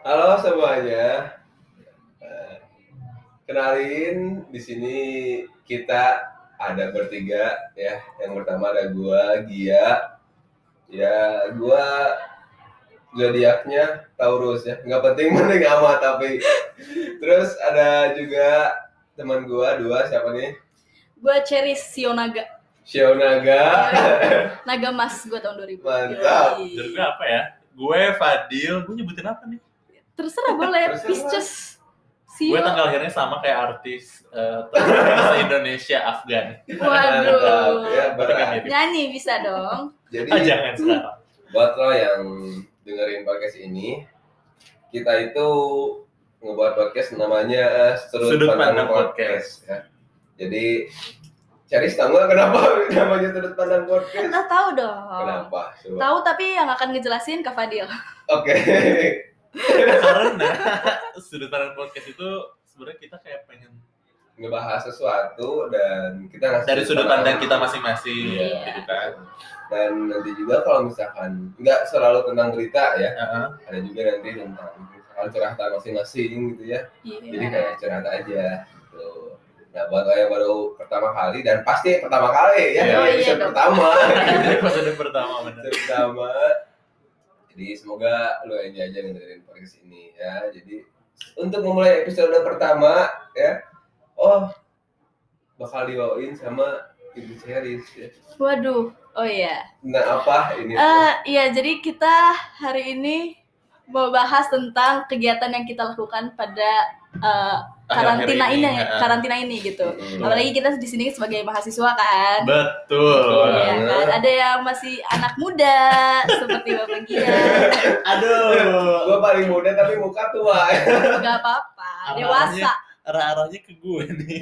Halo semuanya. Eh, Kenalin di sini kita ada bertiga ya. Yang pertama ada gua Gia. Ya, gua zodiaknya Taurus ya. Nggak penting penting amat tapi. Terus ada juga teman gua dua siapa nih? Gue Cheris Sionaga. Shionaga. Naga Mas gue tahun 2000. Mantap. Jadi gue apa ya? Gue Fadil, gue nyebutin apa nih? Terserah boleh. Pisces. Gue tanggal lahirnya sama kayak artis terkenal Indonesia Afgan. Waduh. Ya, berat. Nyanyi bisa dong. Jadi Ah, jangan sekarang. buat lo yang dengerin podcast ini, kita itu ngebuat podcast namanya eh, Sudut, Sudut Pandang, Pandang Podcast. Ya. Jadi, cari tahu kenapa namanya Sudut Pandang Podcast? Kita tahu dong. Kenapa? Coba. Tahu tapi yang akan ngejelasin Kak Fadil. Oke. Karena sudut pandang podcast itu sebenarnya kita kayak pengen Ngebahas sesuatu dan kita ngasih dari sudut pandang kita masing-masing Iya. gitu kan. Dan nanti juga kalau misalkan nggak selalu tentang berita ya, Heeh. ada juga nanti tentang misalkan curhatan masing-masing gitu ya. Jadi Iya. kayak curhat aja gitu. Nah buat yang baru pertama kali dan pasti pertama kali ya, Iya. Oh, iya episode dong. pertama, Episode pertama episode pertama. Jadi semoga lo enjoy aja dengerin podcast ini ya. Jadi untuk memulai episode pertama ya, oh bakal dibawain sama Ibu Ceris ya. Waduh. Oh iya. Nah apa ini? Eh iya, jadi kita hari ini mau bahas tentang kegiatan yang kita lakukan pada eh, karantina ini, ini, heeh. karantina ini gitu. Hmm. Apalagi kita di sini sebagai mahasiswa kan. Betul. Iya kan, ada yang masih anak muda seperti Bapak Gia. Aduh. Gue paling muda tapi muka tua. Gak apa-apa, dewasa, Arah-arahnya ke gue nih.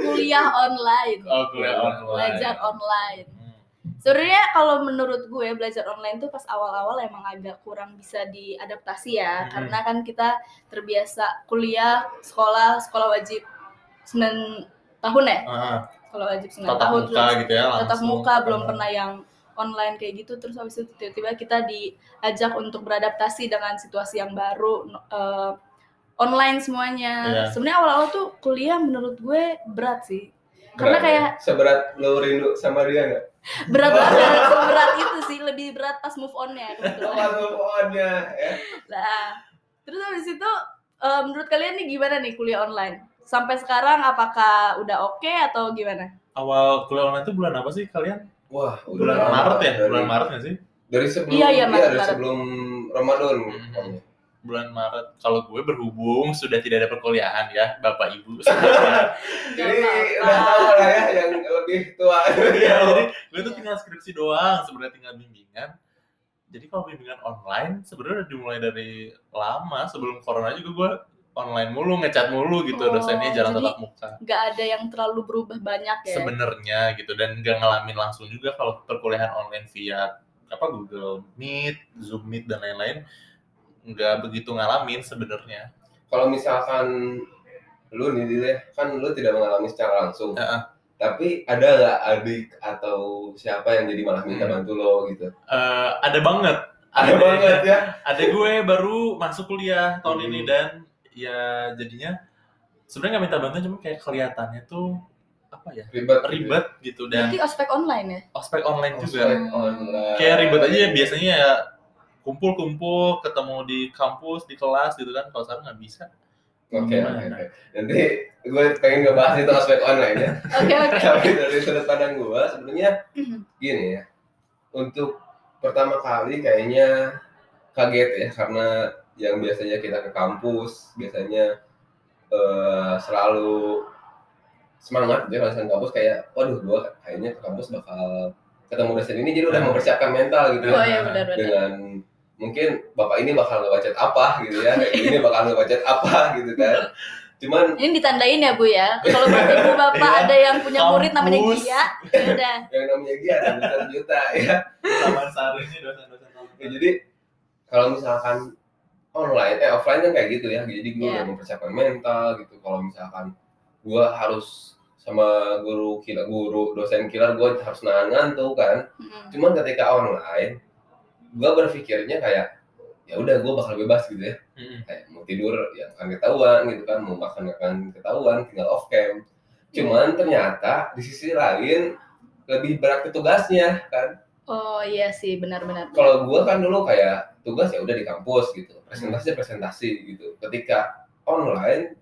kuliah online, Oh, kuliah online. belajar online. Sebenarnya kalau menurut gue belajar online tuh pas awal-awal emang agak kurang bisa diadaptasi ya, Hmm. karena kan kita terbiasa kuliah, sekolah, sekolah wajib 9 tahun ya, Ah, sekolah wajib 9 tatap tahun muka gitu ya langsung. tatap muka belum Ah. pernah yang online kayak gitu terus habis itu tiba-tiba kita diajak untuk beradaptasi dengan situasi yang baru eh, online semuanya Iya. sebenarnya awal-awal tuh kuliah menurut gue berat sih Karena Berat, kayak- ya? seberat lo rindu sama dia nggak? Berat banget seberat itu sih lebih berat pas move onnya kebetulan. Kalau pokoknya ya. nah terus habis itu eh, menurut kalian nih gimana nih kuliah online sampai sekarang apakah udah oke atau gimana Awal kuliah online itu bulan apa sih kalian? Wah, Bulan udah Maret ya? dari, Bulan Maret nggak sih? Dari sebelum Iya, iya, Maret, dari Maret. sebelum Ramadan. Hmm. Bulan Maret. Kalau gue berhubung sudah tidak ada perkuliahan ya, Bapak Ibu. Jadi udah tahu lah ya yang lebih tua. Iya, jadi gue tuh tinggal skripsi doang, sebenarnya tinggal bimbingan. Jadi kalau bimbingan online sebenarnya udah dimulai dari lama sebelum corona juga gue online mulu, ngecat mulu gitu, Oh, dosennya jarang jadi- tatap muka. nggak ada yang terlalu berubah banyak ya Sebenarnya gitu dan nggak ngalamin langsung juga kalau perkuliahan online via apa Google Meet, Zoom Meet dan lain-lain nggak begitu ngalamin sebenarnya. Kalau misalkan lu nih Dile, kan lu tidak mengalami secara langsung. Heeh. Tapi ada nggak adik atau siapa yang jadi malah minta Hmm. bantu lo gitu? Eh, ada banget. Ada banget ya. ada gue baru masuk kuliah tahun Hmm. ini dan ya jadinya sebenarnya nggak minta bantuan cuma kayak kelihatannya tuh apa ya Ribet. ribet gitu dan Berarti ospek online ya? ospek online Ospek juga online. kayak ribet aja ya biasanya ya kumpul-kumpul ketemu di kampus di kelas gitu kan kalau sekarang nggak bisa Oke, oke, Gimana? oke. Nanti gue pengen ngebahas itu aspek online ya. Oke oke. Tapi dari sudut pandang gue sebenarnya gini ya. Untuk pertama kali kayaknya kaget ya karena yang biasanya kita ke kampus biasanya eh, selalu semangat gitu kalau kampus kayak waduh gue kayaknya ke kampus bakal ketemu dosen ini jadi udah Hmm. mempersiapkan mental gitu Oh ya iya benar-benar. dengan mungkin bapak ini bakal ngebacet apa gitu ya ini bakal ngebacet apa gitu kan cuman Ini ditandain ya Bu ya. Kalau buat ibu bapak Iya. ada yang punya murid namanya. Gia, ya udah. yang namanya Gia ada juta-juta ya taman sari ini dosen-dosen Ya, jadi kalau misalkan online eh offline kan kayak gitu ya jadi gue Iya. udah mempersiapkan mental gitu kalau misalkan gue harus sama guru killer guru dosen killer gue harus nahan ngantuk kan Mm. cuman ketika online gue berpikirnya kayak ya udah gue bakal bebas gitu ya Mm-mm. kayak mau tidur ya akan ketahuan gitu kan mau makan akan ketahuan tinggal off cam cuman ternyata di sisi lain lebih berat ke tugasnya kan Oh iya sih benar-benar. kalau gue kan dulu kayak tugas ya udah di kampus gitu presentasi presentasi gitu ketika online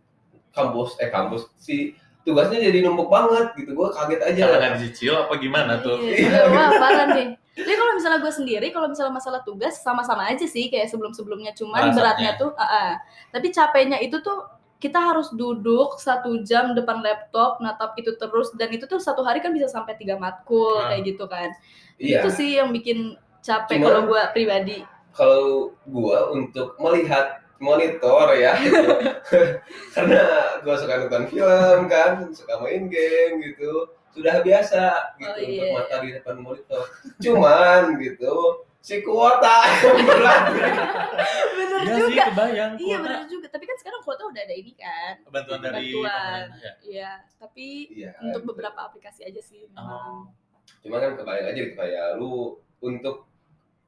kampus eh kampus si tugasnya jadi numpuk banget gitu gue kaget aja Karena dicicil apa gimana tuh? Iya, wah parah nih. Jadi kalau misalnya gue sendiri, kalau misalnya masalah tugas sama-sama aja sih kayak sebelum-sebelumnya. Cuman Rasanya. beratnya tuh, ah, ah. tapi capeknya itu tuh kita harus duduk satu jam depan laptop, natap itu terus dan itu tuh satu hari kan bisa sampai tiga matkul Ah. kayak gitu kan. iya Itu sih yang bikin capek kalau gue pribadi. kalau gua untuk melihat monitor ya gitu. karena gua suka nonton film kan suka main game gitu sudah biasa gitu Oh, untuk iya. mata di depan monitor cuman gitu si kuota yang berat Bener Iya sih juga. kebayang. Iya kuota. bener juga. Tapi kan sekarang kuota udah ada ini kan. Bantuan dari Bantuan. ya. Iya. Tapi iya untuk gitu. beberapa aplikasi aja sih. Oh. cuman kan kebayang aja gitu kayak lu untuk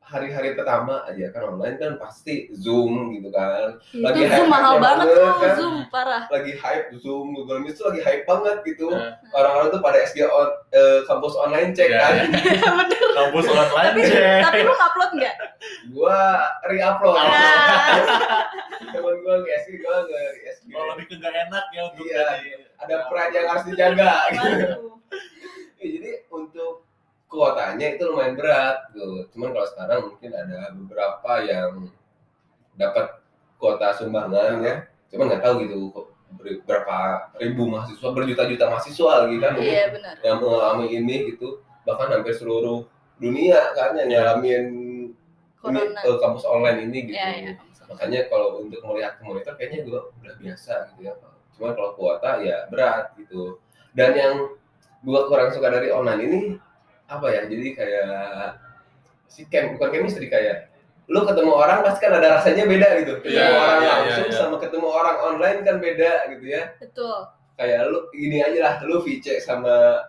hari-hari pertama aja kan online kan pasti zoom gitu kan Lagi Itu Zoom hype-nya mahal banget tuh, kan? Zoom parah. lagi hype zoom google meet tuh lagi hype banget gitu Nah, orang-orang tuh pada SG on, eh, kampus online cek Iya, kan iya. Bener. Kampus online Tapi cek. tapi lu ngupload nggak? gua re-upload. Nah, temen gua nge SG gua nge SG Oh, lebih ke nggak enak ya untuk Iya. dari ada pride yang harus dijaga gitu. Ya, jadi untuk kuotanya itu lumayan berat tuh cuman kalau sekarang mungkin ada beberapa yang dapat kuota sumbangan ya. Cuman nggak tahu gitu berapa ribu mahasiswa berjuta-juta mahasiswa lagi kan Iya benar. yang mengalami ini gitu. Bahkan hampir seluruh dunia kan yang Iya. ngalamin ini eh, kampus online ini gitu. Iya, iya. makanya kalau untuk melihat ke monitor kayaknya gue udah biasa gitu ya cuman kalau kuota ya berat gitu. Dan yang gue kurang suka dari online ini apa ya jadi kayak si chem bukan chemistry kayak lu ketemu orang pasti kan ada rasanya beda gitu ketemu Iya, orang iya, langsung iya, iya. sama ketemu orang online kan beda gitu ya Betul. kayak lu gini aja lah lu VC sama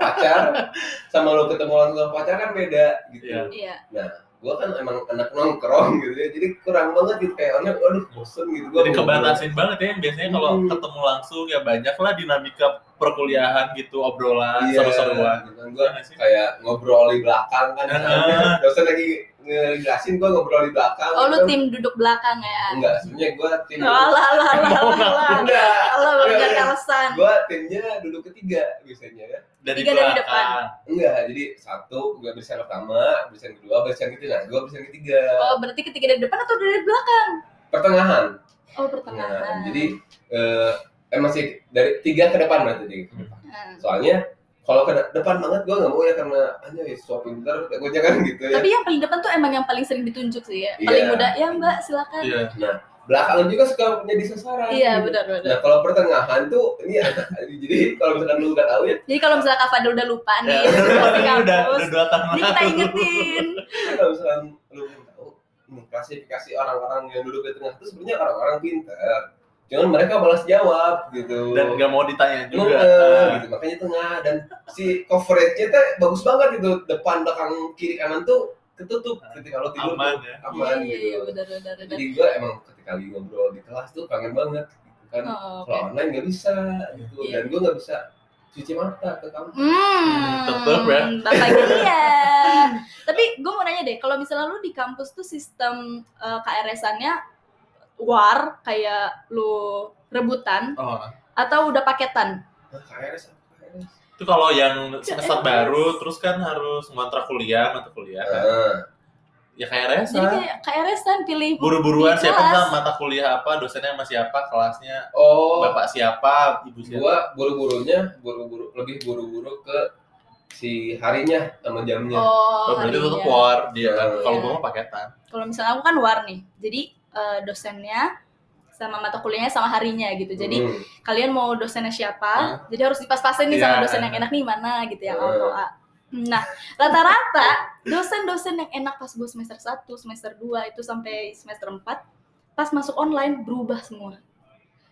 pacar sama lu ketemu langsung sama pacar kan beda gitu Iya. Iya. Gua kan emang anak nongkrong gitu ya jadi kurang banget gitu kayak online aduh bosen gitu gua Jadi kebatasin banget ya. Biasanya kalau Hmm. ketemu langsung ya banyak lah dinamika perkuliahan gitu, obrolan, Iya, seru-seruan. gitu kan. gua Iya kayak ngobrol di belakang kan Ah. dosen lagi ngejelasin gua ngobrol di belakang Oh lu gitu kan. tim duduk belakang ya? enggak sebenarnya gua tim Alah alah alah alah. enggak Allah Iya, berikan iya. alasan. gua timnya duduk ketiga biasanya ya Dari Tiga dari belakang. enggak jadi satu gua barisan pertama barisan kedua barisan ketiga nah gua barisan ketiga Oh berarti ketika dari depan atau dari belakang? pertengahan Oh Nah, pertengahan. jadi eh, eh masih dari tiga ke depan berarti tiga ke depan. Nah. Soalnya kalau ke de- depan banget gue nggak mau ya karena hanya so pinter gue jangan gitu ya. Tapi yang paling depan tuh emang yang paling sering ditunjuk sih ya. Iya. Paling muda. Ya mbak silakan. Iya. Belakangan juga suka menjadi sasaran. Iya gitu. benar benar. Nah kalau pertengahan tuh ini ada, jadi kalau misalkan lu nggak tahu ya, Jadi kalau misalnya Kak Fadil udah lupa nih, Ya, udah udah, udah dua tahun ini kita lalu. ingetin. kalau misalkan lu belum tahu, klasifikasi orang-orang yang duduk di tengah itu sebenarnya orang-orang pinter. Cuman mereka malas jawab gitu. Dan nggak mau ditanya juga. juga Ah. gitu makanya tengah dan si coveragenya tuh bagus banget gitu depan belakang kiri kanan tuh ketutup ketika lo tidur Aman tuh, ya. aman Iya iya gitu iya benar benar benar. jadi gue emang ketika lagi ngobrol di kelas tuh kangen banget gitu kan Oh, oke. kalau online nggak bisa gitu Iya. dan gue nggak bisa cuci mata ke kamu Hmm, Tetep ya. Bapaknya iya. Tapi gue mau nanya deh, kalau misalnya lu di kampus tuh sistem eh, KRS-annya war kayak lu rebutan Oh. atau udah paketan? nah, KRS KRS Itu kalau yang semester KRS. baru terus kan harus ngontrak kuliah, mata kuliah. kan. nah, Ya KRS Jadi kayak KRS-an pilih Buru-buruan siapa tahu mata kuliah apa, dosennya sama siapa, kelasnya oh bapak siapa, ibu siapa. gue buru-burunya buru-buru lebih buru-buru ke si harinya sama jamnya Oh, Oh, berarti itu war dia. Iya. Kalau gua mah paketan. Kalau misalnya aku kan war nih, jadi eh, dosennya sama mata kuliahnya sama harinya gitu. Jadi Hmm. kalian mau dosennya siapa, jadi harus dipas-pasin nih sama Iya. dosen yang enak nih mana gitu yang Hmm. auto A. Nah, rata-rata dosen-dosen yang enak pas gue semester 1, semester 2 itu sampai semester 4 pas masuk online berubah semua.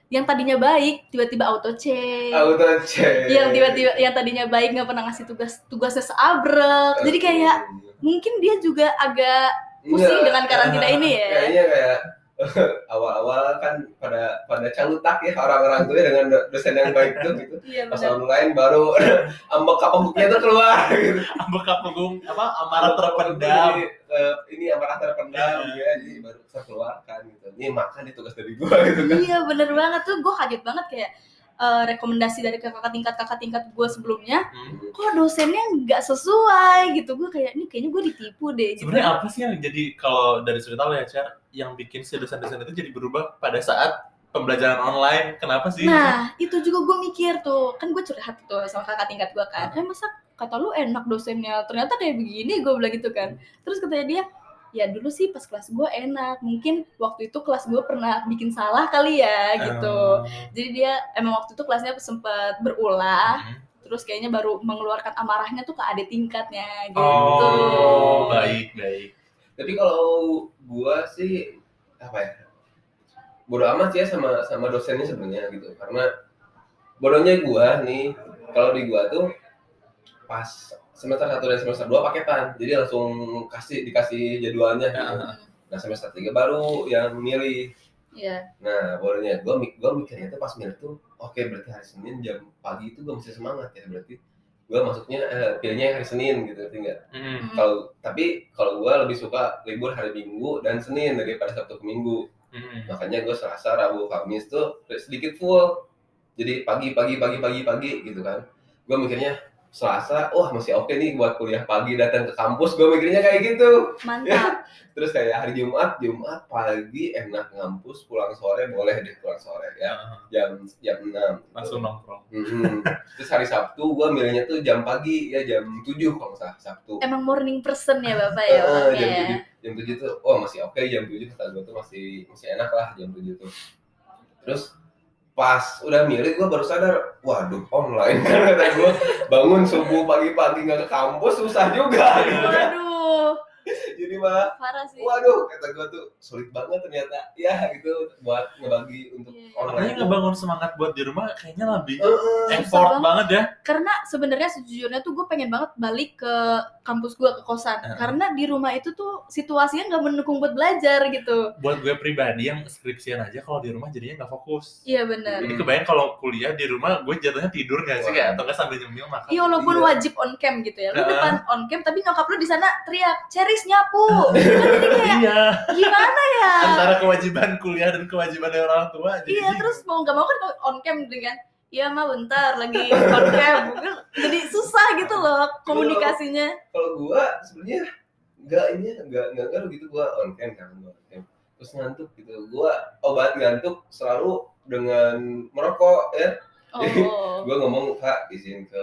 yang tadinya baik tiba-tiba auto check auto check yang tiba-tiba yang tadinya baik nggak pernah ngasih tugas tugasnya seabrek jadi kayak mungkin dia juga agak pusing Nggak. dengan karantina ini ya kayaknya kayak awal-awal kan pada pada calutak ya orang-orang tuh ya dengan do- dosen yang baik tuh gitu. Iya pas online baru ambek kapoknya tuh keluar gitu. Ambek kapunggung apa amarah terpendam. Eh, ini amarah terpendam ya jadi baru terkeluarkan gitu. Ini makan di tugas dari gua gitu kan. Iya bener banget. Tuh gue kaget banget kayak eh, rekomendasi dari kakak tingkat kakak tingkat gue sebelumnya Hmm. kok dosennya nggak sesuai gitu gue kayak ini kayaknya gue ditipu deh gitu Sebenarnya apa sih yang jadi kalau dari cerita lo ya, Cer, yang bikin si dosen-dosen itu jadi berubah pada saat pembelajaran online? Kenapa sih? Nah, itu juga gue mikir tuh, kan gue curhat tuh sama kakak tingkat gue kan, eh masa kata lu enak dosennya, ternyata kayak begini, gue bilang gitu kan. Terus katanya dia, ya dulu sih pas kelas gue enak, mungkin waktu itu kelas gue pernah bikin salah kali ya gitu. Eh, Jadi dia emang waktu itu kelasnya sempat berulah, hmm. terus kayaknya baru mengeluarkan amarahnya tuh ke adik tingkatnya gitu. Oh, baik, baik. tapi kalau gua sih apa ya bodoh amat sih ya sama sama dosennya sebenarnya gitu karena bodohnya gua nih kalau di gua tuh pas semester 1 dan semester 2 paketan. Jadi langsung kasih dikasih jadwalnya gitu. Nah semester 3 baru yang milih. Iya, nah bodohnya gua mik gua mikirnya tuh pas milih tuh oke berarti hari Senin jam pagi itu gua masih semangat ya. Berarti gua masuknya eh, pilihnya hari Senin gitu nggak. Hmm. kalau tapi kalau gue lebih suka libur hari Minggu dan Senin daripada Sabtu ke Minggu. Hmm. makanya gue Selasa Rabu Kamis tuh sedikit full. Jadi pagi pagi pagi pagi pagi gitu kan. Gue mikirnya Selasa wah masih oke nih buat kuliah pagi datang ke kampus gue mikirnya kayak gitu mantap. terus kayak hari Jumat Jumat pagi enak ngampus pulang sore boleh deh pulang sore ya jam jam enam. Langsung nongkrong. Mhm. terus hari Sabtu gue milihnya tuh jam pagi ya jam 7 kalau salah Sabtu Emang morning person ya bapak ya orangnya jam ya. tujuh jam tujuh tuh oh masih oke jam tujuh kata gue tuh masih masih enak lah jam tujuh tuh terus pas udah milih gue baru sadar waduh online kan kata gue bangun subuh pagi-pagi nggak ke kampus susah juga gitu kan Waduh, jadi malah parah sih. waduh kata gue tuh sulit banget ternyata ya gitu buat ngebagi untuk. Makanya tuh. ngebangun semangat buat di rumah kayaknya lebih eh. effort banget. banget ya. karena sebenarnya sejujurnya tuh gue pengen banget balik ke kampus gue ke kosan Heeh. karena di rumah itu tuh situasinya nggak mendukung buat belajar gitu Buat gue pribadi yang skripsian aja kalau di rumah jadinya nggak fokus. iya benar Jadi kebayang kalau kuliah di rumah gue jatuhnya tidur nggak sih kayak atau nggak sambil nyemil makan. iya walaupun Iya. wajib on cam gitu ya lu Heeh. depan on cam tapi nyokap lu di sana teriak Ceris nyapu Kan jadi kayak Iya. gimana ya Antara kewajiban kuliah dan kewajiban dari orang tua. jadi iya terus mau nggak mau kan on cam dengan Iya mah bentar lagi on cam. Jadi susah gitu loh komunikasinya. kalau gua sebenarnya nggak ini ya, nggak nggak ngaruh gitu gua on cam kan on cam. Terus ngantuk gitu. Gua obat ngantuk selalu dengan merokok ya. Oh. Gua ngomong kak izin ke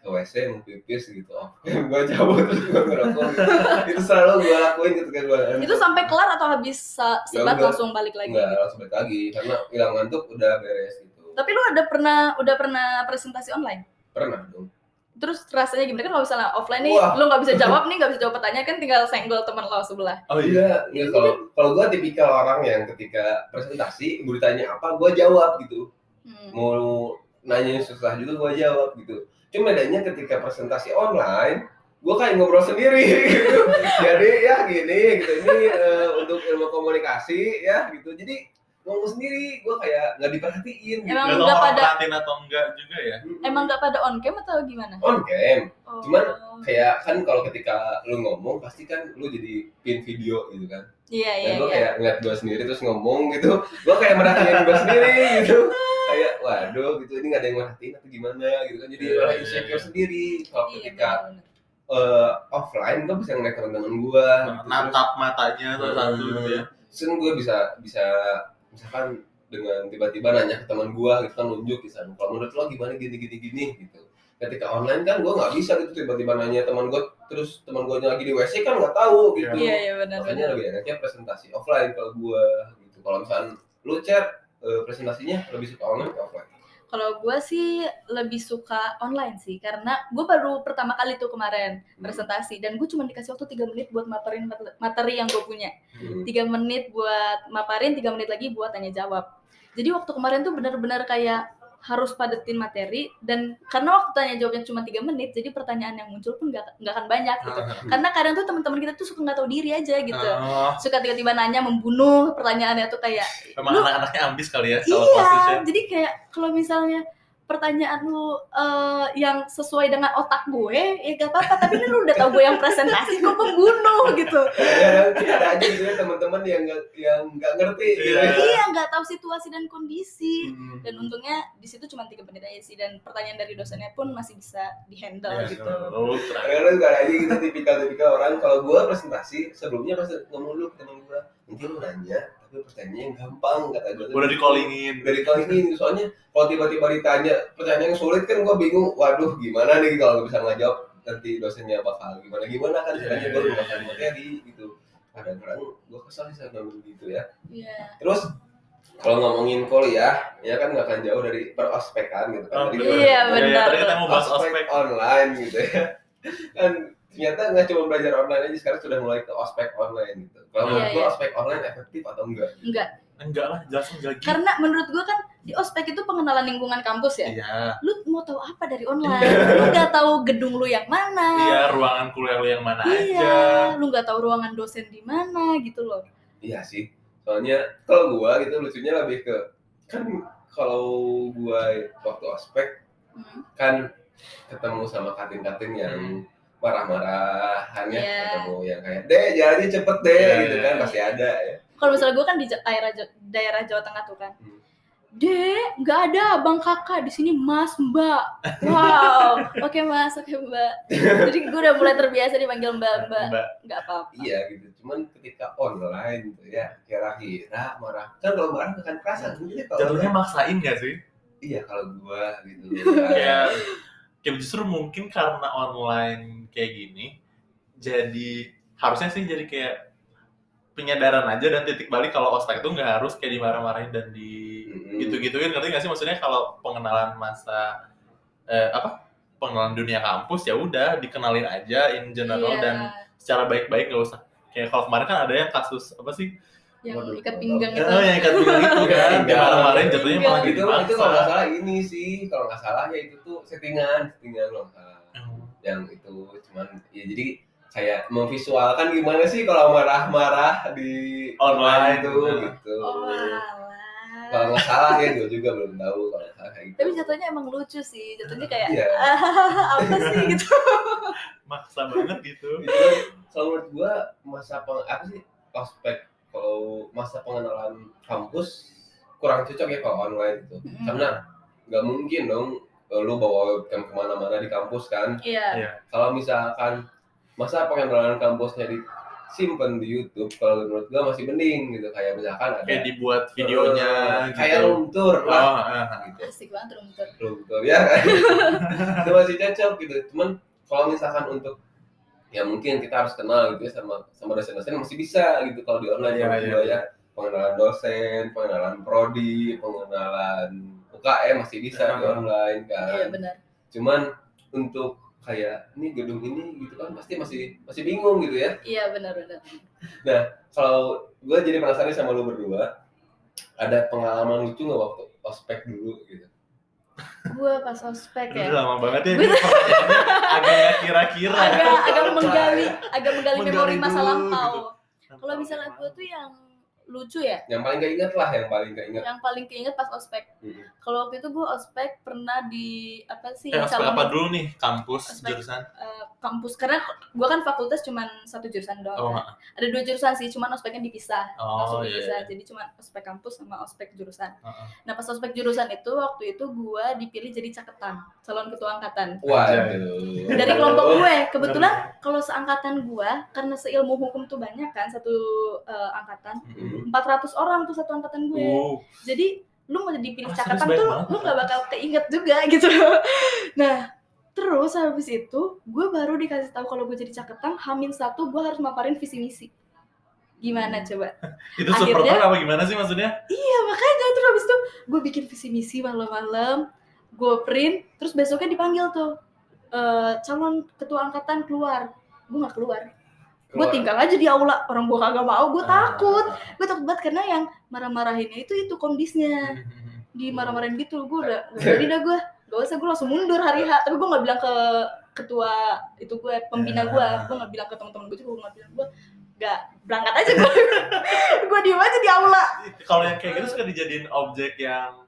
ke WC mau pipis gitu oh gua cabut terus gua ngerokok gitu. itu selalu gua lakuin ketika gua ngantuk. itu sampai kelar atau habis se- Ya sebat langsung balik lagi nggak langsung balik lagi karena hilang ngantuk udah beres gitu Tapi lu ada pernah udah pernah presentasi online? pernah dong Terus rasanya gimana kan kalau misalnya offline nih, Wah. lu nggak bisa jawab nih, nggak bisa jawab pertanyaan kan tinggal senggol teman lo sebelah. Oh iya. iya kalau kalau gua tipikal orang yang ketika presentasi ibu ditanya apa gua jawab gitu Hmm. mau nanya susah juga gua jawab gitu cuma bedanya ketika presentasi online gua kayak ngobrol sendiri gitu. Jadi ya gini gitu. Ini eh, untuk ilmu komunikasi ya gitu. Jadi ngomong sendiri gua kayak nggak diperhatiin gitu Emang nggak pada- perhatiin atau enggak juga ya. Emang nggak pada on cam atau gimana? on cam Oh. Cuman kayak kan kalau ketika lu ngomong pasti kan lu jadi pin video gitu kan iya iya dan gue iya. kayak ngeliat gue sendiri terus ngomong gitu gue kayak merhatiin gue sendiri gitu kayak waduh gitu ini gak ada yang merhatiin atau gimana gitu kan jadi Iya, malah iya, insecure iya. sendiri kalau Iya, ketika benar-benar. eh, offline gue bisa ngeliat teman-teman gue gitu. Natap matanya tuh satu gitu ya. Terus gue bisa bisa misalkan dengan tiba-tiba nanya ke teman gue gitu kan nunjuk gitu kalau menurut lo gimana gini gini gini? gitu. Ketika online kan gue nggak bisa gitu tiba-tiba nanya teman gue terus teman gue lagi di WC kan nggak tahu gitu. Iya iya benar. makanya benar. lebih enaknya presentasi offline kalau gue gitu. Kalau misalnya lu chat eh, presentasinya lebih suka online atau offline Kalau gue sih lebih suka online sih, karena gue baru pertama kali tuh kemarin presentasi dan gue cuma dikasih waktu tiga menit buat maparin mat- materi yang gue punya. Hmm. Tiga menit buat maparin, tiga menit lagi buat tanya jawab. Jadi waktu kemarin tuh benar-benar kayak harus padetin materi dan karena waktu tanya jawabnya cuma tiga menit, jadi pertanyaan yang muncul pun nggak nggak akan banyak gitu. Karena kadang tuh teman-teman kita tuh suka nggak tahu diri aja gitu. Oh, Suka tiba-tiba nanya membunuh pertanyaannya tuh kayak emang anak-anaknya ambis kali ya Iya, jadi kayak kalau misalnya pertanyaan lu eh, yang sesuai dengan otak gue, ya gak apa-apa. Tapi kan lu udah tau gue yang presentasi, kok pembunuh gitu. ada ada aja gitu ya teman-teman yang nggak yang nggak ngerti gitu Iya. ya. Iya, nggak tahu situasi dan kondisi. Hmm. Dan untungnya di situ cuma tiga menit aja sih. Dan pertanyaan dari dosennya pun masih bisa dihandle Ya, gitu. oh. Kadang-kadang juga ada aja gitu tipikal-tipikal orang kalau gue presentasi sebelumnya pas ngomong dulu ke temen gue nanti lu nanya tapi pertanyaannya yang gampang kata gue Udah di callingin. kali ini soalnya kalau tiba-tiba ditanya pertanyaan yang sulit kan gue bingung waduh gimana nih kalau nggak bisa ngajawab nanti dosennya bakal gimana gimana kan Iya, caranya iya, gue iya. nggak akan materi gitu kadang-kadang gue kesal sih sama begitu ya Iya. terus kalau ngomongin kuliah ya kan nggak akan jauh dari perospekan gitu kan Oh, Tadi. Iya, Ya, benar. Tadi kita mau bahas ospek ospek. online gitu ya kan ternyata nggak cuma belajar online aja sekarang sudah mulai ke ospek online gitu kalau Iya, menurut iya. ospek online efektif atau enggak Enggak. Enggak lah, jelas enggak gitu. Karena menurut gue kan di ospek itu pengenalan lingkungan kampus ya. Iya. Lu mau tahu apa dari online? Lu nggak tahu gedung lu yang mana? Iya, ruangan kuliah lu yang mana aja. Iya, lu nggak tahu ruangan dosen di mana gitu loh. Iya sih. Soalnya kalau gua gitu lucunya lebih ke kan kalau gua waktu ospek Hmm. kan ketemu sama kating-kating yang marah-marahannya Iya. ketemu yang kayak deh jalannya cepet deh Iya, gitu iya, kan iya. pasti ada ya Kalau misalnya gue kan di daerah daerah Jawa Tengah tuh kan. Hmm. Dek, nggak ada abang kakak di sini Mas Mbak. Wow, oke Mas, oke Mbak. Jadi gue udah mulai terbiasa dipanggil Mbak Mbak. Mbak. Nggak apa-apa. iya gitu cuman ketika online gitu ya kira-kira marah kan kalau marah akan kerasa kalau Jatuhnya maksain gak sih? iya kalau gua gitu Kayak kayak justru mungkin karena online kayak gini jadi harusnya sih jadi kayak penyadaran aja dan titik balik kalau ospek itu nggak harus kayak dimarah-marahin dan di Mm-mm. gitu-gituin ngerti nggak sih? Maksudnya kalau pengenalan masa eh, apa pengenalan dunia kampus ya udah dikenalin aja in general Iya, dan secara baik-baik nggak usah. Kayak kalau kemarin kan ada yang kasus apa sih yang Waduh, ikat pinggang itu. Eh, yang ikat pinggang itu kan Pinggang. dimarah-marahin jatuhnya malah jadi itu itu kalau nggak maksa salah ini sih kalau nggak salah ya itu tuh settingan settingan salah Hmm. yang itu cuman ya jadi kayak memvisualkan gimana sih kalau marah-marah di Online. itu Nah. gitu Oh, kalau alah. nggak salah ya gue juga belum tahu kalau nggak salah kayak gitu Tapi jatuhnya emang lucu sih. Jatuhnya kayak Iya. "Ah, apa sih gitu. maksa banget gitu Itu kalau menurut gua masa peng apa sih ospek kalau masa pengenalan kampus kurang cocok ya kalau online itu Mm-mm. karena nggak mungkin dong eh, lu bawa webcam ke mana-mana di kampus kan Iya. Iya. kalau misalkan masa pengenalan kampusnya disimpan di YouTube kalau menurut gua masih mending gitu kayak misalkan ada kayak dibuat videonya eh, kayak gitu room tour lah oh, ah, ah. gitu Asik banget rumput. room tour ya itu masih cocok gitu cuman kalau misalkan untuk ya mungkin kita harus kenal gitu ya sama sama dosen-dosen masih bisa gitu kalau di online Iya, menurut iya, gua iya. ya pengenalan dosen pengenalan prodi pengenalan UKM masih bisa di Iya. online kan Iya benar. cuman untuk kayak ini gedung ini gitu kan pasti masih masih bingung gitu ya Iya benar benar. kalau gue jadi penasaran sama lu berdua ada pengalaman lucu nggak waktu ospek dulu gitu Gue pas ospek ya. lama banget ya agak kira-kira Agak agak menggali agak menggali Menggali memori masa lampau. gitu. Kalau misalnya gue tuh yang lucu ya, yang paling gak inget lah yang paling gak inget yang paling keinget pas ospek. Hmm. Kalau waktu itu gue ospek pernah di apa sih? Eh, ospek calon- apa dulu nih? Kampus, Ospek. jurusan? eh, kampus karena gue kan fakultas cuman satu jurusan doang. Oh, kan. Ada dua jurusan sih, cuman ospeknya dipisah. Oh, langsung iya, dipisah. iya. Jadi cuma ospek kampus sama ospek jurusan. Heeh. Nah pas ospek jurusan itu waktu itu gue dipilih jadi caketan, calon ketua angkatan. waduh Dari kelompok gue, kebetulan kalau seangkatan gue, karena seilmu hukum tuh banyak kan satu eh, angkatan, Hmm. 400 orang tuh satu angkatan gue. Uh, Jadi lu mau dipilih Ah, caketan serius tuh banget. lu nggak bakal keinget juga gitu. Nah terus habis itu gue baru dikasih tahu kalau gue jadi caketan, hamin satu gue harus maparin visi misi. Gimana coba? itu Akhirnya- apa gimana sih maksudnya? Iya makanya terus habis itu gue bikin visi misi malam-malam. gue print terus besoknya dipanggil tuh eh, calon ketua angkatan keluar gue nggak keluar gue tinggal aja di aula orang gue kagak mau gue takut Ah. gue takut banget karena yang marah-marahinnya itu itu kondisnya Hmm. dimarah-marahin gitu gue udah jadi dah gue gak usah gue langsung mundur hari H tapi gue nggak bilang ke ketua itu gue pembina gue gue nggak bilang ke teman-teman gue juga gue nggak bilang gue nggak berangkat aja gue gue diem aja di aula Kalau yang kayak gitu suka dijadiin objek yang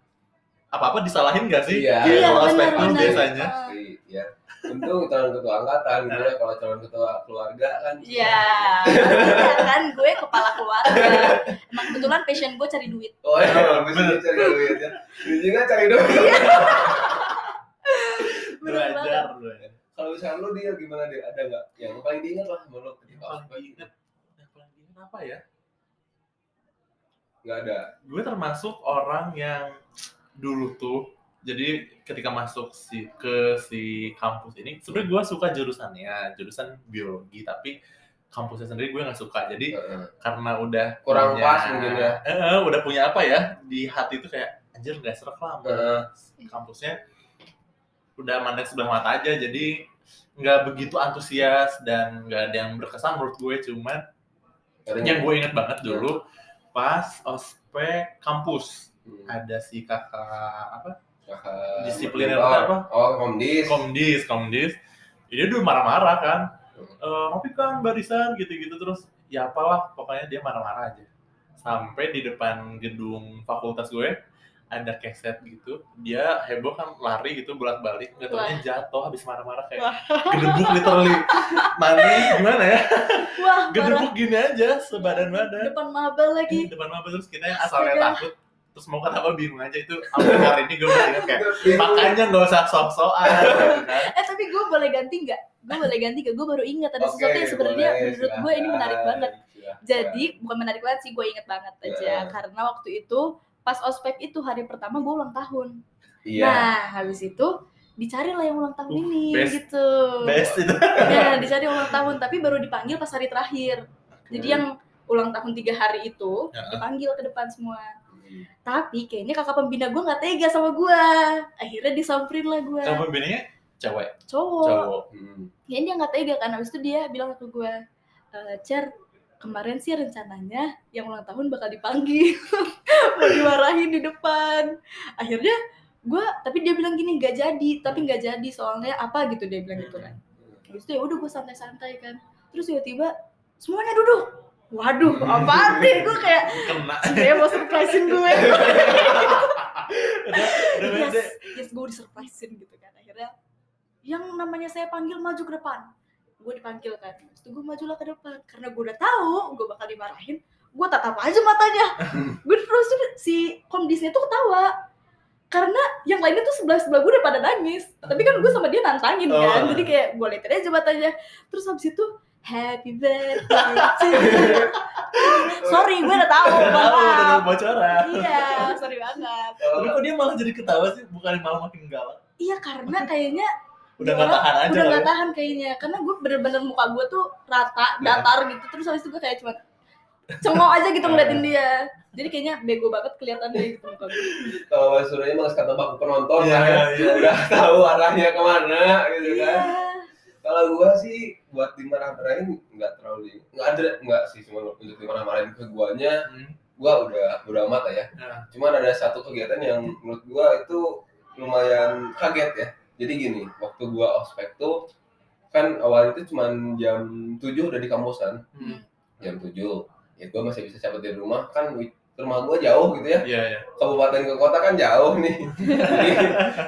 apa-apa disalahin gak sih? Iya. Iya, benar. biasanya. Pasti, ya untung calon ketua angkatan gitu ya kalau calon ketua keluarga kan. Ya pastinya kan gue kepala keluarga. Emang kebetulan passion gue cari duit. Oh ya Bener. bener. cari duit ya. Bijinya cari duit. Bener Belajar lu ya. kalau misalnya lu dia gimana dia ada nggak yang paling diingat lah menurut Yang ketika paling ospek diinget, yang paling diinget apa ya? nggak ada. Gue termasuk orang yang dulu tuh jadi ketika masuk si ke si kampus ini sebenarnya gue suka jurusannya jurusan biologi tapi kampusnya sendiri gue nggak suka jadi Heeh. karena udah Kurang punya- pas mungkin ya. Eh, eh, udah punya apa ya di hati itu kayak anjir nggak serak lah Heeh. kampusnya udah mandang sebelah mata aja jadi nggak begitu antusias dan nggak ada yang berkesan menurut gue cuman yang gue inget banget dulu pas ospek kampus Hmm. ada si kakak apa Kakak Disipliner motor. apa? oh komdis. Komdis komdis. Dia dulu marah-marah kan. Eh tapi kan barisan gitu-gitu terus. Ya apalah pokoknya dia marah-marah aja. Sampai di depan gedung fakultas gue ada keset gitu. Dia heboh kan lari gitu bolak-balik. Nggak taunya jatuh habis marah-marah kayak Wah. gedebuk literally. Mani gimana ya? Wah gedebuk gini aja sebadan badan depan maba lagi. Depan apa terus kita yang asalnya takut terus mau kata apa bingung aja itu sampai hari ini gue ingat kayak makanya nggak usah sok-sokan gitu kan. eh tapi gue boleh ganti nggak? Gue boleh ganti gak gue baru ingat ada Oke, sesuatu yang sebenarnya menurut gue ini menarik banget. Silakan. jadi bukan menarik banget sih gue inget banget aja. Ya. karena waktu itu pas ospek itu hari pertama gue ulang tahun. Iya. Nah habis itu dicari lah yang ulang tahun Uh, ini best. gitu. Best itu. Nah dicari ulang tahun tapi baru dipanggil pas hari terakhir. Jadi yang ulang tahun tiga hari itu dipanggil ke depan semua Hmm. tapi kayaknya kakak pembina gue nggak tega sama gue akhirnya disamperin lah gue kamu pembinanya cewek? Cowok. Cowok. Hmm. ya dia nggak tega kan habis itu dia bilang ke gue e, Cer kemarin sih rencananya yang ulang tahun bakal dipanggil. Mau dimarahin di depan. Akhirnya gue tapi dia bilang gini nggak jadi tapi nggak jadi soalnya apa gitu dia bilang gitu kan. Habis itu ya udah gue santai-santai kan. Terus tiba-tiba semuanya duduk waduh apaan nih gue kayak kena. dia mau surprisein gue. Yes, yes gue disurprisein gitu kan. Akhirnya yang namanya saya panggil maju ke depan. Gue dipanggil kan. Terus gue majulah ke depan. Karena gue udah tahu gue bakal dimarahin gue tatap aja matanya. Gue terus si komdisnya tuh ketawa. Karena yang lainnya tuh sebelah sebelah gue udah pada nangis. Tapi kan gue sama dia nantangin kan. Oh. jadi kayak gue liatin aja matanya. Terus habis itu happy birthday to you. Sorry gue udah tahu tahu udah tahu maaf. bocoran. Iya sorry banget. Tapi kok dia malah jadi ketawa sih? Bukan malah makin galak? Iya karena kayaknya udah nggak orang tahan aja udah nggak tahan kayaknya. Karena gue bener-bener muka gue tuh rata Nah. datar gitu. Terus habis itu gue kayak cuma cengok aja gitu ngeliatin dia. Jadi kayaknya bego banget kelihatan dari gitu muka gue kalau Mas Surya emang kata baku penonton Iya, lah ya. iya. udah tahu arahnya ke mana gitu iya. kan kalau gua sih buat dimarah-marahin nggak terlalu di- nggak ada nggak sih cuma untuk dimarah-marahin ke guanya Hmm. gua udah udah amat lah ya Ya. cuman ada satu kegiatan yang menurut gua itu lumayan kaget ya jadi gini waktu gua ospek tuh kan awalnya itu cuman jam 7 udah di kampusan Hmm. jam 7 ya gua masih bisa cabut dari rumah kan rumah gua jauh gitu ya Iya, iya. kabupaten ke kota kan jauh nih jadi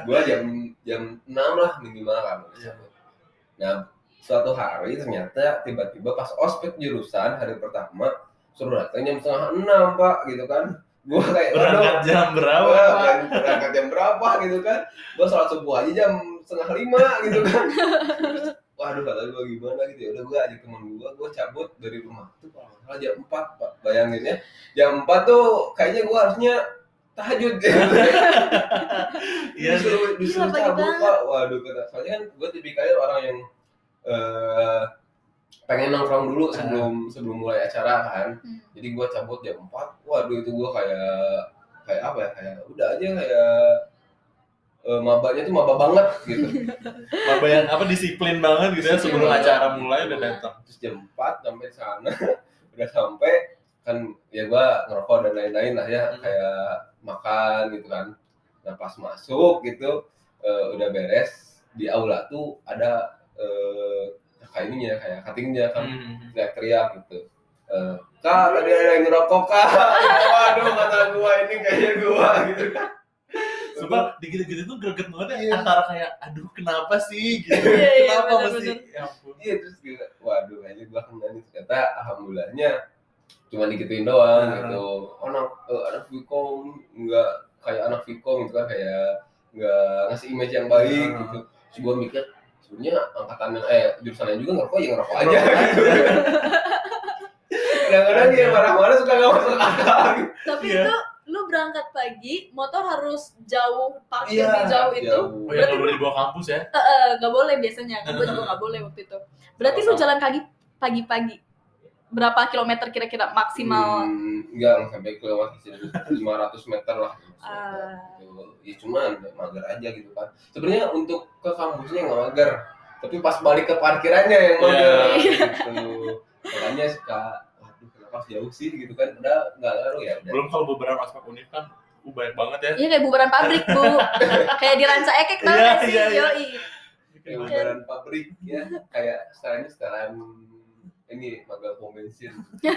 gua jam jam 6 lah minimal kan Iya. Nah suatu hari ternyata tiba-tiba pas ospek jurusan hari pertama suruh datang jam setengah enam pak gitu kan. Gua kayak Berangkat jam berapa? Pak? berangkat jam berapa gitu kan. Gua sholat subuh aja jam setengah lima gitu kan. Waduh kata gua gimana gitu ya. Udah gua ajak temen gua gua cabut dari rumah tuh kalau jam empat pak. Bayangin ya. Jam empat tuh kayaknya gua harusnya tahajud gitu Iya, disuruh disuruh cabut banget. pak waduh kata soalnya kan gua tipikalnya orang yang eh pengen nongkrong dulu sebelum sebelum mulai acara kan Hmm. jadi gua cabut jam 4 waduh itu gua kayak kayak apa ya kayak udah aja kayak eh, mabanya tuh maba banget gitu Maba yang apa disiplin banget gitu ya sebelum Iya. acara mulai udah datang. terus jam 4 sampai sana udah sampai kan ya gua ngerokok dan lain-lain lah ya Hmm. kayak makan gitu kan nah pas masuk gitu eh, udah beres di aula tuh ada eh, kayak ininya kayak cuttingnya kan Hmm. teriak-teriak gitu Eh, kak tadi ada yang ngerokok kak waduh kata gua ini kayaknya gua gitu kan Sumpah gitu-gitu tuh greget banget ya Iya. antara kayak aduh kenapa sih gitu. Iya, iya, kenapa bener, mesti bener. ya ampun. iya terus gila waduh kayaknya gua kena nih ternyata alhamdulillahnya cuma dikituin doang Nah. gitu anak eh, anak Vkom nggak kayak anak Vkom gitu kan kayak nggak ngasih image yang baik Nah. gitu terus gua mikir sebenarnya angkatan yang eh jurusan yang juga ngerokok ya ngerokok aja gitu kadang-kadang dia marah-marah suka nggak masuk akal. Tapi Iya. itu lu berangkat pagi, motor harus jauh, parkir Iya, di jauh itu. Oh ya Berarti nggak boleh dibawa kampus ya? Eh, nggak boleh biasanya, gue juga nggak boleh waktu itu. Berarti lu jalan kaki pagi-pagi. Berapa kilometer kira-kira maksimal? Hmm, enggak nggak sampai kilometer sih 500 meter lah Ah. Gitu. ya cuman mager aja gitu kan sebenarnya untuk ke kampusnya nggak mager tapi pas balik ke parkirannya yang mager Iya. gitu makanya suka waduh kenapa jauh sih gitu kan udah nggak ngaruh ya udah Belum kalau beberapa aspek univ kan uh, banyak banget ya. Iya kayak bubaran pabrik bu, kayak di Ranca Ekek tau Iya, gak sih? iya, iya. Yoi. kayak lebaran pabrik ya kayak setelahnya setelan ini magang pom bensin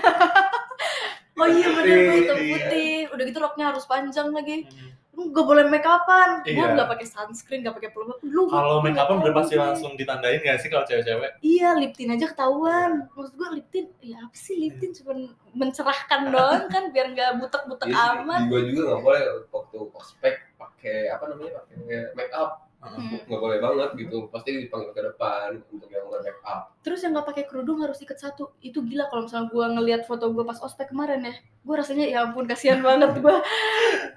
Oh iya bener hitam iya. putih. Udah gitu roknya harus panjang lagi. Hmm. Lu gak boleh make upan. Gue Iya. gak pakai sunscreen, gak pakai pelembab. Lu Kalau make upan udah pasti Iya. langsung ditandain gak sih kalau cewek-cewek? Iya, lip tint aja ketahuan. Maksud gue lip tint, ya apa sih lip tint cuma mencerahkan doang kan biar nggak butek-butek Iya amat. gua juga nggak boleh waktu ospek pakai apa namanya pakai make up Hmm. nggak boleh banget gitu pasti dipanggil ke depan untuk yang nggak make up Terus yang nggak pakai kerudung harus ikat satu. Itu gila kalau misalnya gue ngelihat foto gue pas ospek kemarin ya. Gue rasanya ya ampun kasihan banget gue.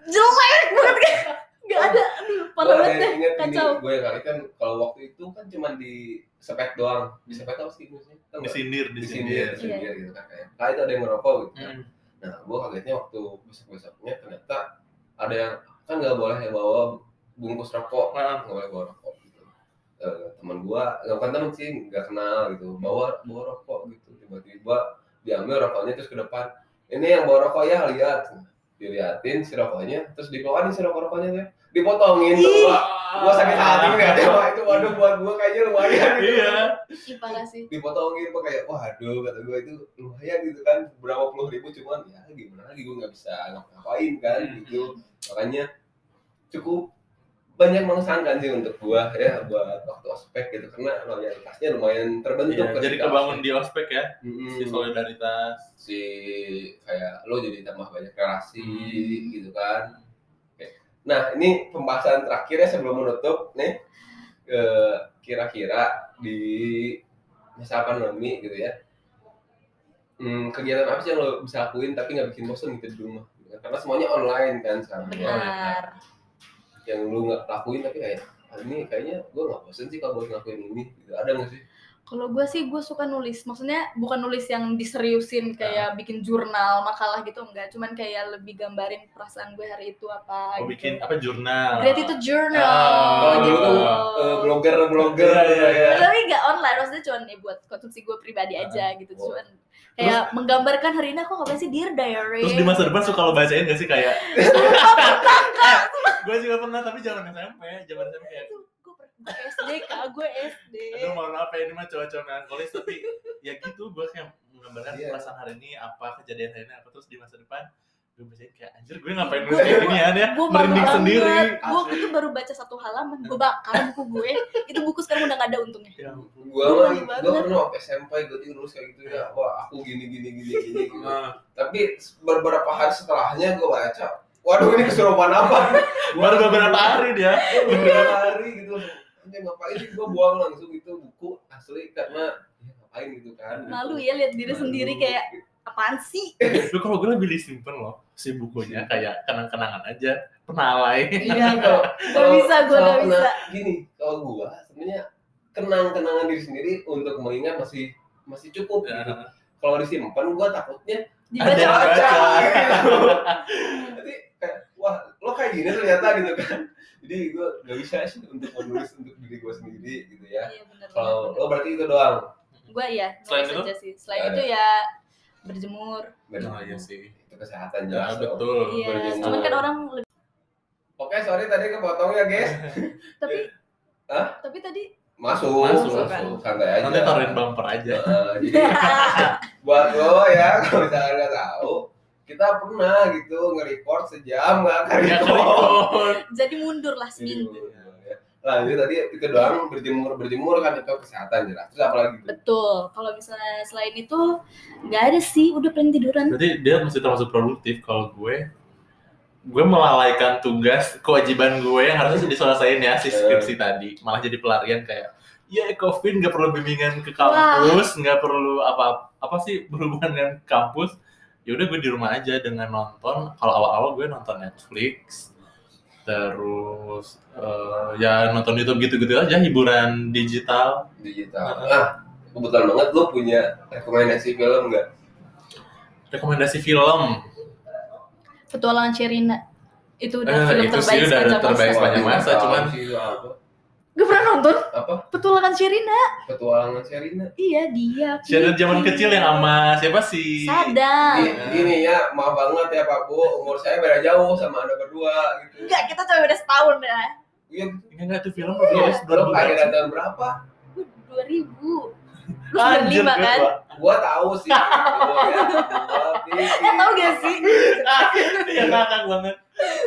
Jelek banget kayak nggak ada. Aduh, parah Gua banget deh. Kacau. gue yang kali kan kalau waktu itu kan cuma di sepet doang di sepet apa sih maksudnya Tau nggak? Disindir, di disindir. disindir gitu kan kayak nah itu ada yang ngerokok gitu kan. Hmm. nah gue kagetnya waktu besok besoknya ternyata ada yang kan nggak boleh ya bawa bungkus rokok. Nah, nggak boleh bawa rokok gitu. Eh, teman gua nggak bukan teman sih nggak kenal gitu. Bawa bawa rokok gitu. Tiba-tiba diambil rokoknya terus ke depan. Ini yang bawa rokok ya lihat. Diliatin si rokoknya terus dikeluarin si rokok rokoknya tuh dipotongin tuh. Wah, gua sakit hati nggak ada wah itu waduh buat gua kayaknya lumayan gitu. Iya. Parah sih. dipotongin kok kayak waduh kata gua itu lumayan gitu kan. Berapa puluh ribu cuman ya gimana lagi gua nggak bisa ngapa-ngapain kan Hmm. gitu. Makanya cukup banyak mengesankan sih untuk gua ya buat waktu ospek gitu karena loyalitasnya lumayan terbentuk Iya, jadi kebangun ospek. di ospek ya, Mm-mm. si solidaritas. si kayak lo jadi tambah banyak relasi Hmm. gitu kan Oke. nah ini pembahasan terakhirnya sebelum menutup nih eh, kira-kira di masa pandemi gitu ya hmm, kegiatan apa sih yang lo bisa lakuin tapi nggak bikin bosan gitu di rumah karena semuanya online kan sekarang Benar. Yang lu nggak lakuin tapi kayak "Ah, ini kayaknya gue nggak bosen sih kalau buat ngelakuin ini gitu ada nggak sih Kalau gue sih gue suka nulis, maksudnya bukan nulis yang diseriusin kayak bikin jurnal, makalah gitu enggak, cuman kayak lebih gambarin perasaan gue hari itu apa Oh, gitu. bikin apa jurnal? Gratitude journal Ah, kalau dulu gitu. tuh eh, blogger blogger Iya, iya, iya. Tapi enggak online, maksudnya cuman ya buat konsumsi gue pribadi aja gitu, Oh. Kayak menggambarkan hari ini aku ngapain sih dear diary. Terus di masa depan suka lo bacain gak sih kayak? gue juga pernah tapi zaman SMP, zaman SMP kayak gue gue SD kak, gue SD. Aduh mohon maaf ya ini mah cowok-cowok melankolis tapi ya gitu gue kayak menggambarkan Iya. perasaan hari ini apa kejadian hari ini apa terus di masa depan gue bacain kayak anjir gue ngapain nulis kayak gini ya dia Gue merinding sendiri Gue waktu itu baru baca satu halaman, gue bakar buku gue. Itu buku sekarang udah gak ada untungnya. ya malu banget. gua pernah waktu SMP gua tuh nulis kayak gitu ya wah aku gini gini gini gini gitu. Nah, tapi beberapa hari setelahnya gua baca waduh ini kesurupan apa baru beberapa hari dia Gua beberapa hari gitu ini ngapain sih gua buang langsung itu buku asli karena ya ngapain gitu kan Malu ya lihat diri Malu. sendiri kayak apaan sih? tapi kalau gue lebih disimpan loh si bukunya kayak kenang-kenangan aja penalai Iya, kalau Gak bisa, gue gak bisa. gini kalau gua sebenarnya kenang-kenangan diri sendiri untuk mengingat masih masih cukup Ya. gitu. kalau disimpan gua takutnya Ada Dibaca baca. Jadi kayak wah lo kayak gini ternyata gitu kan. Jadi gue gak bisa sih untuk menulis untuk diri gue sendiri gitu ya Iya benar. kalau lo berarti itu doang Gue ya, Selain itu? aja sih. Selain itu ya berjemur. Oh iya sih. itu kesehatan Ya, jelas dong. betul. Iya, berjemur. cuman kan orang lebih oke sorry tadi kepotong ya guys tapi Hah? tapi tadi masuk Masuk, masuk, kan? santai aja Nanti taruhin bumper aja. Eh, jadi buat lo ya kalau misalnya nggak tahu kita pernah gitu nge-record sejam nggak Ya record. jadi mundur lah seminggu. Ya. lanjut tadi itu doang berjemur berjemur kan itu kesehatan jelas terus apa lagi tuh? Betul. Kalau misalnya selain itu nggak ada sih, udah pengen tiduran. Berarti dia masih termasuk produktif kalau gue gue melalaikan tugas kewajiban gue yang harusnya diselesaikan ya si skripsi tadi malah jadi pelarian kayak ya covid nggak perlu bimbingan ke kampus nggak perlu apa apa sih berhubungan dengan kampus ya udah gue di rumah aja dengan nonton kalau awal-awal gue nonton Netflix terus eh, ya nonton YouTube gitu-gitu aja hiburan digital digital ah kebetulan banget lo punya rekomendasi film nggak rekomendasi film Petualangan Sherina. Itu udah Eh, film itu sih terbaik udah sepanjang terbaik masa. sepanjang masa, cuman- Gue pernah nonton apa Petualangan Sherina. petualangan Sherina Iya, dia. Shadow zaman Vicky. kecil yang sama siapa sih Sadam. ini, ini ya maaf banget ya Pak Bu umur saya beda jauh sama anda berdua gitu Enggak, kita cuma beda setahun ya. iya Enggak enggak tuh film Iya. dua lo kelahiran tahun berapa Gue 2000. Lu 95 kan? gua tahu sih ya gua pikir Eh, tau gak sih? Iya ngakak banget.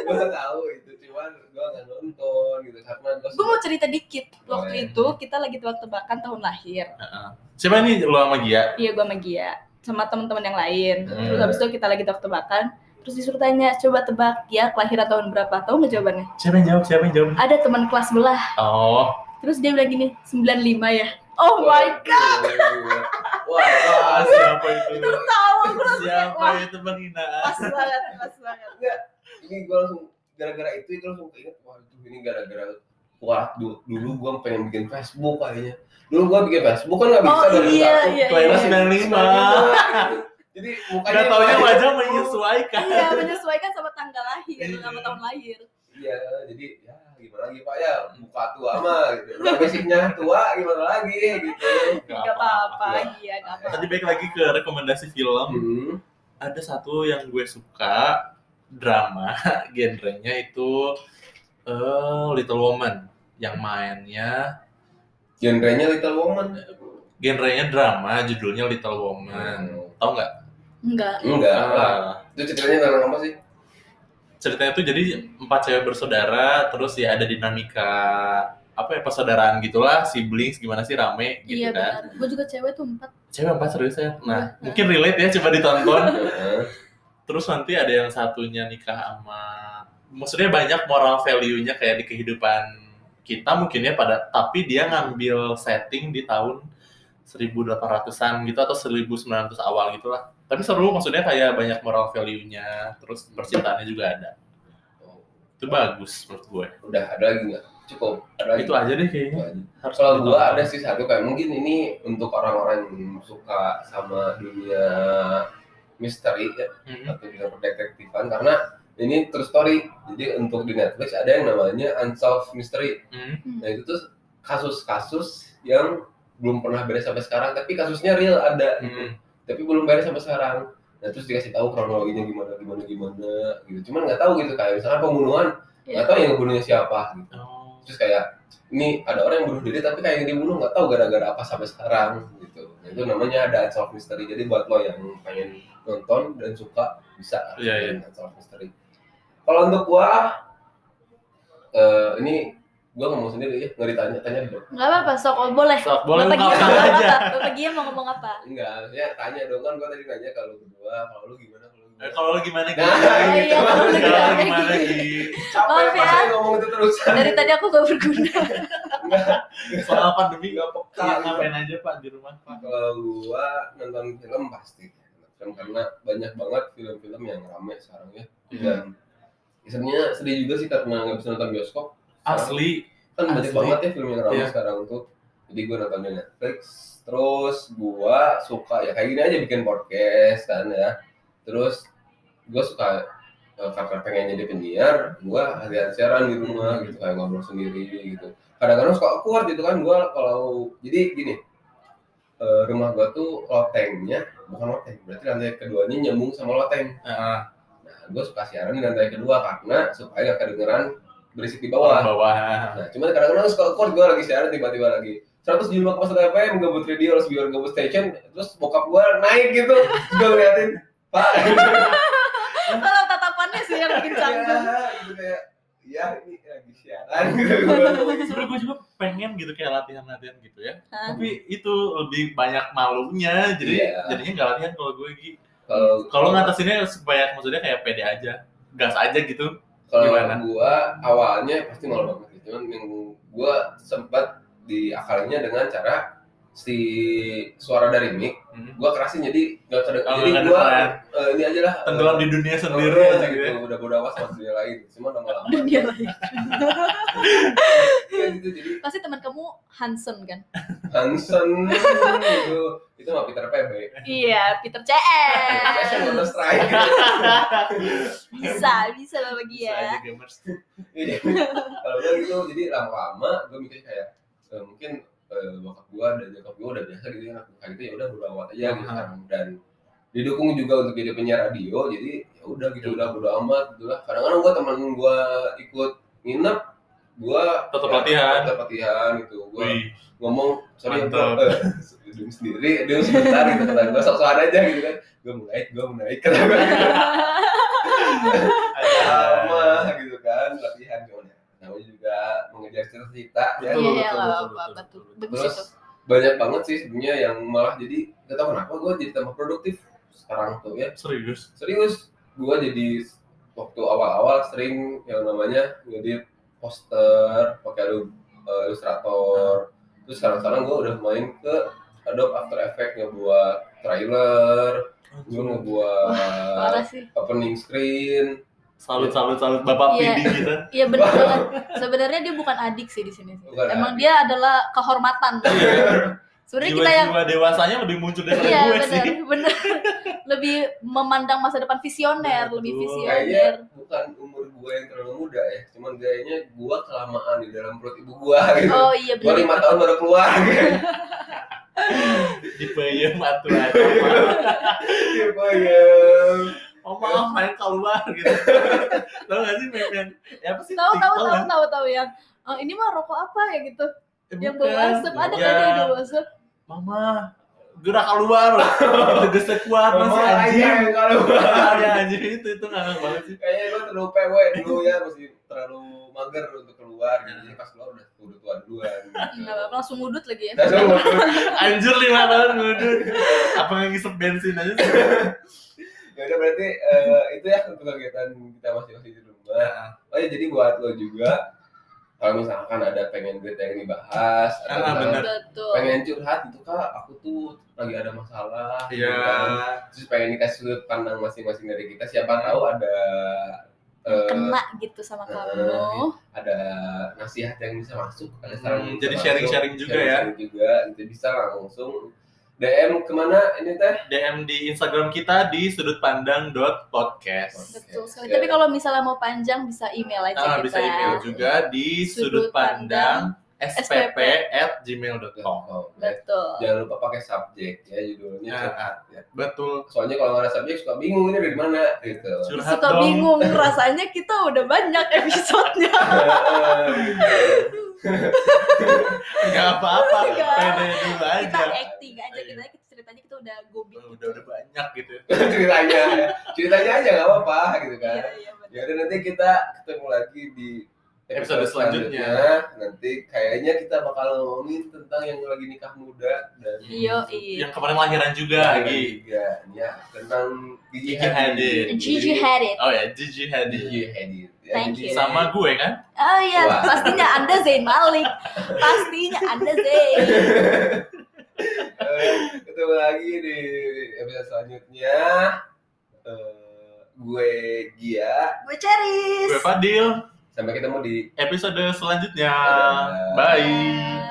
gua tahu itu nggak nonton gitu karena gua Gue mau cerita dikit. Waktu itu kita lagi tebak-tebakan tahun lahir. Siapa ini lo sama Gia? Iya, gue sama Gia. Sama teman-teman yang lain. Hmm. Terus habis itu kita lagi tebak-tebakan. Terus disuruh tanya, coba tebak Gia kelahiran tahun berapa? Tahu nggak jawabannya? Siapa yang jawab? Siapa yang jawab? Ada teman kelas belah. Oh, Terus dia bilang gini, 95 ya. Oh my god, wah ah, wah, siapa itu? tahu aku langsung kayak, Siapa wah, itu penghinaan? pas banget, pas banget. ini gua langsung gara-gara itu itu langsung keinget wah itu ini gara-gara wah du- dulu gua pengen bikin Facebook kayaknya dulu gua bikin Facebook kan nggak bisa Oh dari iya, satu. iya, iya. 95. jadi mukanya Gak taunya wajah menyesuaikan. Iya, menyesuaikan sama tanggal lahir, Iya. sama tahun lahir. Iya, jadi ya gimana lagi Pak ya, muka tua mah gitu. Basicnya tua gimana lagi gitu. Gak apa-apa, iya, gak apa-apa. Tadi balik lagi ke rekomendasi film. Hmm. Ada satu yang gue suka drama, genrenya itu eh, Little Woman yang mainnya Genrenya Little Woman. genrenya drama, judulnya Little Woman. Tahu nggak? Enggak. Enggak lah. Itu ceritanya tentang apa sih? ceritanya itu jadi empat cewek bersaudara, terus ya ada dinamika apa ya persaudaraan gitulah, siblings gimana sih rame gitu Iya kan. benar. Gue juga cewek tuh empat. Cewek empat serius ya. Nah, Iya. mungkin relate ya coba ditonton. Terus nanti ada yang satunya nikah sama maksudnya banyak moral value-nya kayak di kehidupan kita mungkin ya pada tapi dia ngambil setting di tahun 1800-an gitu atau 1900 awal gitulah. Tapi seru maksudnya kayak banyak moral value-nya, terus percintaannya juga ada. Itu bagus menurut gue. Udah ada lagi nggak? Cukup. Ada lagi. Itu aja deh kayaknya. Harus Kalau gua ada sih satu kayak mungkin ini untuk orang-orang yang suka sama dunia misteri ya Hmm. atau dunia perdetektifan karena ini true story. Jadi untuk di Netflix ada yang namanya Unsolved Mystery. Hmm. Nah itu tuh kasus-kasus yang belum pernah beres sampai sekarang, tapi kasusnya real ada, gitu. Hmm. tapi belum beres sampai sekarang. Nah terus dikasih tahu kronologinya gimana, gimana, gimana, gitu. Cuman nggak tahu gitu kayak misalnya pembunuhan, nggak Iya. tahu yang ngebunuhnya siapa. Gitu. Oh. Terus kayak ini ada orang yang bunuh diri, tapi kayak yang dibunuh nggak tahu gara-gara apa sampai sekarang, gitu. Nah, itu namanya ada unsolved mystery. Jadi buat lo yang pengen nonton dan suka bisa Iya, iya. nonton unsolved mystery. Kalau untuk gua, eh, ini gua ngomong sendiri ya, nggak ditanya-tanya dong. Enggak apa-apa, sok oh, boleh. Sok, boleh Bapak Gia mau ngomong aja. apa? Bapak Gia mau ngomong apa? Enggak, ya tanya dong kan gua tadi nanya kalau berdua, kalau lu gimana kalau lu Eh, gimana? Kalau lu gimana Gi? Nah, Oh, gitu. iya, kalau lu gimana, gimana Gi? Gi? Capek Maaf ya. ngomong itu terus. Dari tadi aku gak berguna. Soal pandemi Enggak peka. Iya, gitu. ngapain aja Pak di rumah Pak? Kalau gua nonton film pasti kan karena banyak banget film-film yang rame sekarang ya. Dan sebenarnya sedih juga sih karena nggak bisa nonton bioskop. Asli Kan banyak Asli. banget ya film yang rame Iya. sekarang tuh. Jadi gua nonton di Netflix. Terus gua suka ya kayak gini aja bikin podcast kan ya. Terus gua suka eh, karena pengen jadi penyiar gue hati siaran di rumah gitu kayak ngobrol sendiri gitu kadang-kadang suka awkward gitu kan gue kalau jadi gini eh, rumah gue tuh lotengnya bukan loteng berarti lantai keduanya nyambung sama loteng. Heeh. nah gue suka siaran di lantai kedua karena supaya gak kedengeran berisik di bawah. Bawah bawah. Nah, cuman kadang-kadang suka awkward gue lagi siaran tiba-tiba lagi. 175,1 FM gabut radio harus biar gabut station terus bokap gue naik gitu. Gue ngeliatin pak. Kalau tatapannya sih yang bikin canggung. ya, gitu kayak ya ini lagi siaran gitu sebenarnya gue juga pengen gitu kayak latihan-latihan gitu ya Hah? tapi itu lebih banyak malunya jadi Iya. jadinya nggak latihan kalau gue Gi. kalau ngatasinnya supaya maksudnya kayak pede aja gas aja gitu kalau gimana? gue awalnya pasti malu banget sih. cuman yang gue sempat diakalinya dengan cara si suara dari mic Hmm. gue kerasin jadi nggak kedengeran Oh, jadi gue kedengeran. ini aja lah tenggelam di dunia sendiri Oh, aja gitu. gitu ya udah bodo amat sama dunia lain cuma lama-lama Dunia lain. Iya gitu jadi Pasti teman kamu Hansen kan? Hansen itu itu mah Peter PB Iya, Peter CS. Counter Strike Bisa, bisa lah bagi bisa aja ya. gamers Iya. kalau gitu jadi lama-lama gue mikir kayak eh, mungkin eh, bokap gue dan nyokap gue udah biasa gitu ya. Aku kayak gitu ya udah bodo amat aja gitu kan. Dan didukung juga untuk jadi penyiar radio jadi ya udah gitu udah bodo amat gitu lah. Kadang-kadang gue temen gue ikut nginep gue Tetap latihan. tetap latihan gitu. Gue Wih, ngomong sorry Mantap. bro, eh, sendiri dia sebentar gitu. Kata gue sok-sokan aja gitu kan. Gue mau naik gue mau naik kata gue sama gitu kan latihan gimana namanya juga mengejar cita-cita ya. Betul, Iya, betul, betul, betul, betul, betul. Bagus terus itu. banyak banget sih sebenarnya yang malah jadi gak tau kenapa gue jadi tambah produktif sekarang tuh ya. Serius? Serius. Gue jadi waktu awal-awal sering yang namanya ngedit poster pakai Adobe eh, Illustrator. Terus sekarang-sekarang gue udah main ke Adobe After Effects ngebuat trailer gue ngebuat opening screen salut salut salut bapak Iya. PD kita Iya benar banget. Sebenarnya dia bukan adik sih di sini. sih. Bukan Emang adik. dia adalah kehormatan. Sebenarnya kita yang dewasanya lebih muncul daripada Iya gue benar, sih benar. Lebih memandang masa depan visioner, Betul. lebih kayaknya visioner. bukan umur gue yang terlalu muda ya cuman gayanya gue kelamaan di dalam perut ibu gue gitu Oh iya gue benar. lima tahun baru keluar gitu di peyem atuh aja Iya, bayang. Oh maaf main keluar gitu. Tau gak sih meme yang ya apa sih Tahu tahu TikTok tahu tahu tahu yang "Oh, ini mah rokok apa ya gitu. Eh, Yang bawa asap ada Ya, kan yang bawa asap. mama gerak keluar. Tegesnya kuat masih anjing. yang kalau ya anjing. Itu itu ngangkat banget sih. Kayaknya gue terlalu PW dulu ya masih terlalu mager untuk keluar. Gitu. jadi pas keluar udah udah tua duluan. Gitu. Enggak apa langsung ngudut lagi ya. Ngudut. anjir lima tahun ngudut. Apa nggak ngisep bensin aja sih ya udah berarti eh, itu ya untuk kegiatan kita masing-masing di rumah oh ya jadi buat lo juga kalau misalkan ada pengen berita yang dibahas atau Ah, misalkan bener. Pengen curhat gitu kak aku tuh lagi ada masalah gitu Iya. kan. terus pengen dikasih sudut pandang masing-masing dari kita siapa tahu ada eh, Kena gitu sama eh, kamu. ada nasihat yang bisa masuk ada saran Hmm, bisa jadi masuk, sharing-sharing juga ya. sharing-sharing juga itu bisa langsung DM ke mana ini teh DM di Instagram kita di sudutpandang.podcast. Betul sekali. Ya. Tapi kalau misalnya mau panjang bisa email aja Ah, kita. bisa email juga di Sudut pandang sudutpandang spp at gmail.com. Oh, ya. Betul. jangan lupa pakai subjek ya judulnya Ah. curhat ya Betul. soalnya kalau nggak ada subjek suka bingung ini dari mana gitu Curhat Suka dong. bingung rasanya kita udah banyak episodenya. Gak apa-apa. Nggak. Pede dulu aja. kita acting aja kita ceritanya kita udah gobik. Udah udah banyak gitu. ceritanya ya. ceritanya aja nggak apa-apa gitu kan benar. ya udah nanti kita ketemu lagi di Episode selanjutnya. nanti kayaknya kita bakal ngomongin tentang yang lagi nikah muda dan Iya iya. Yang kemarin lahiran juga lagi. juga ya tentang Gigi Gigi Hadid. Gigi had it. Oh ya, Gigi Hadid. Gigi Hadid ya, Thank you. Sama gue kan? Oh iya, Wah. pastinya Anda Zain Malik. Pastinya Anda Zain. Ketemu lagi di episode selanjutnya Eh, gue Gia Gue Ceris. Gue Fadil. Sampai ketemu di Episode selanjutnya. Dadah. Bye.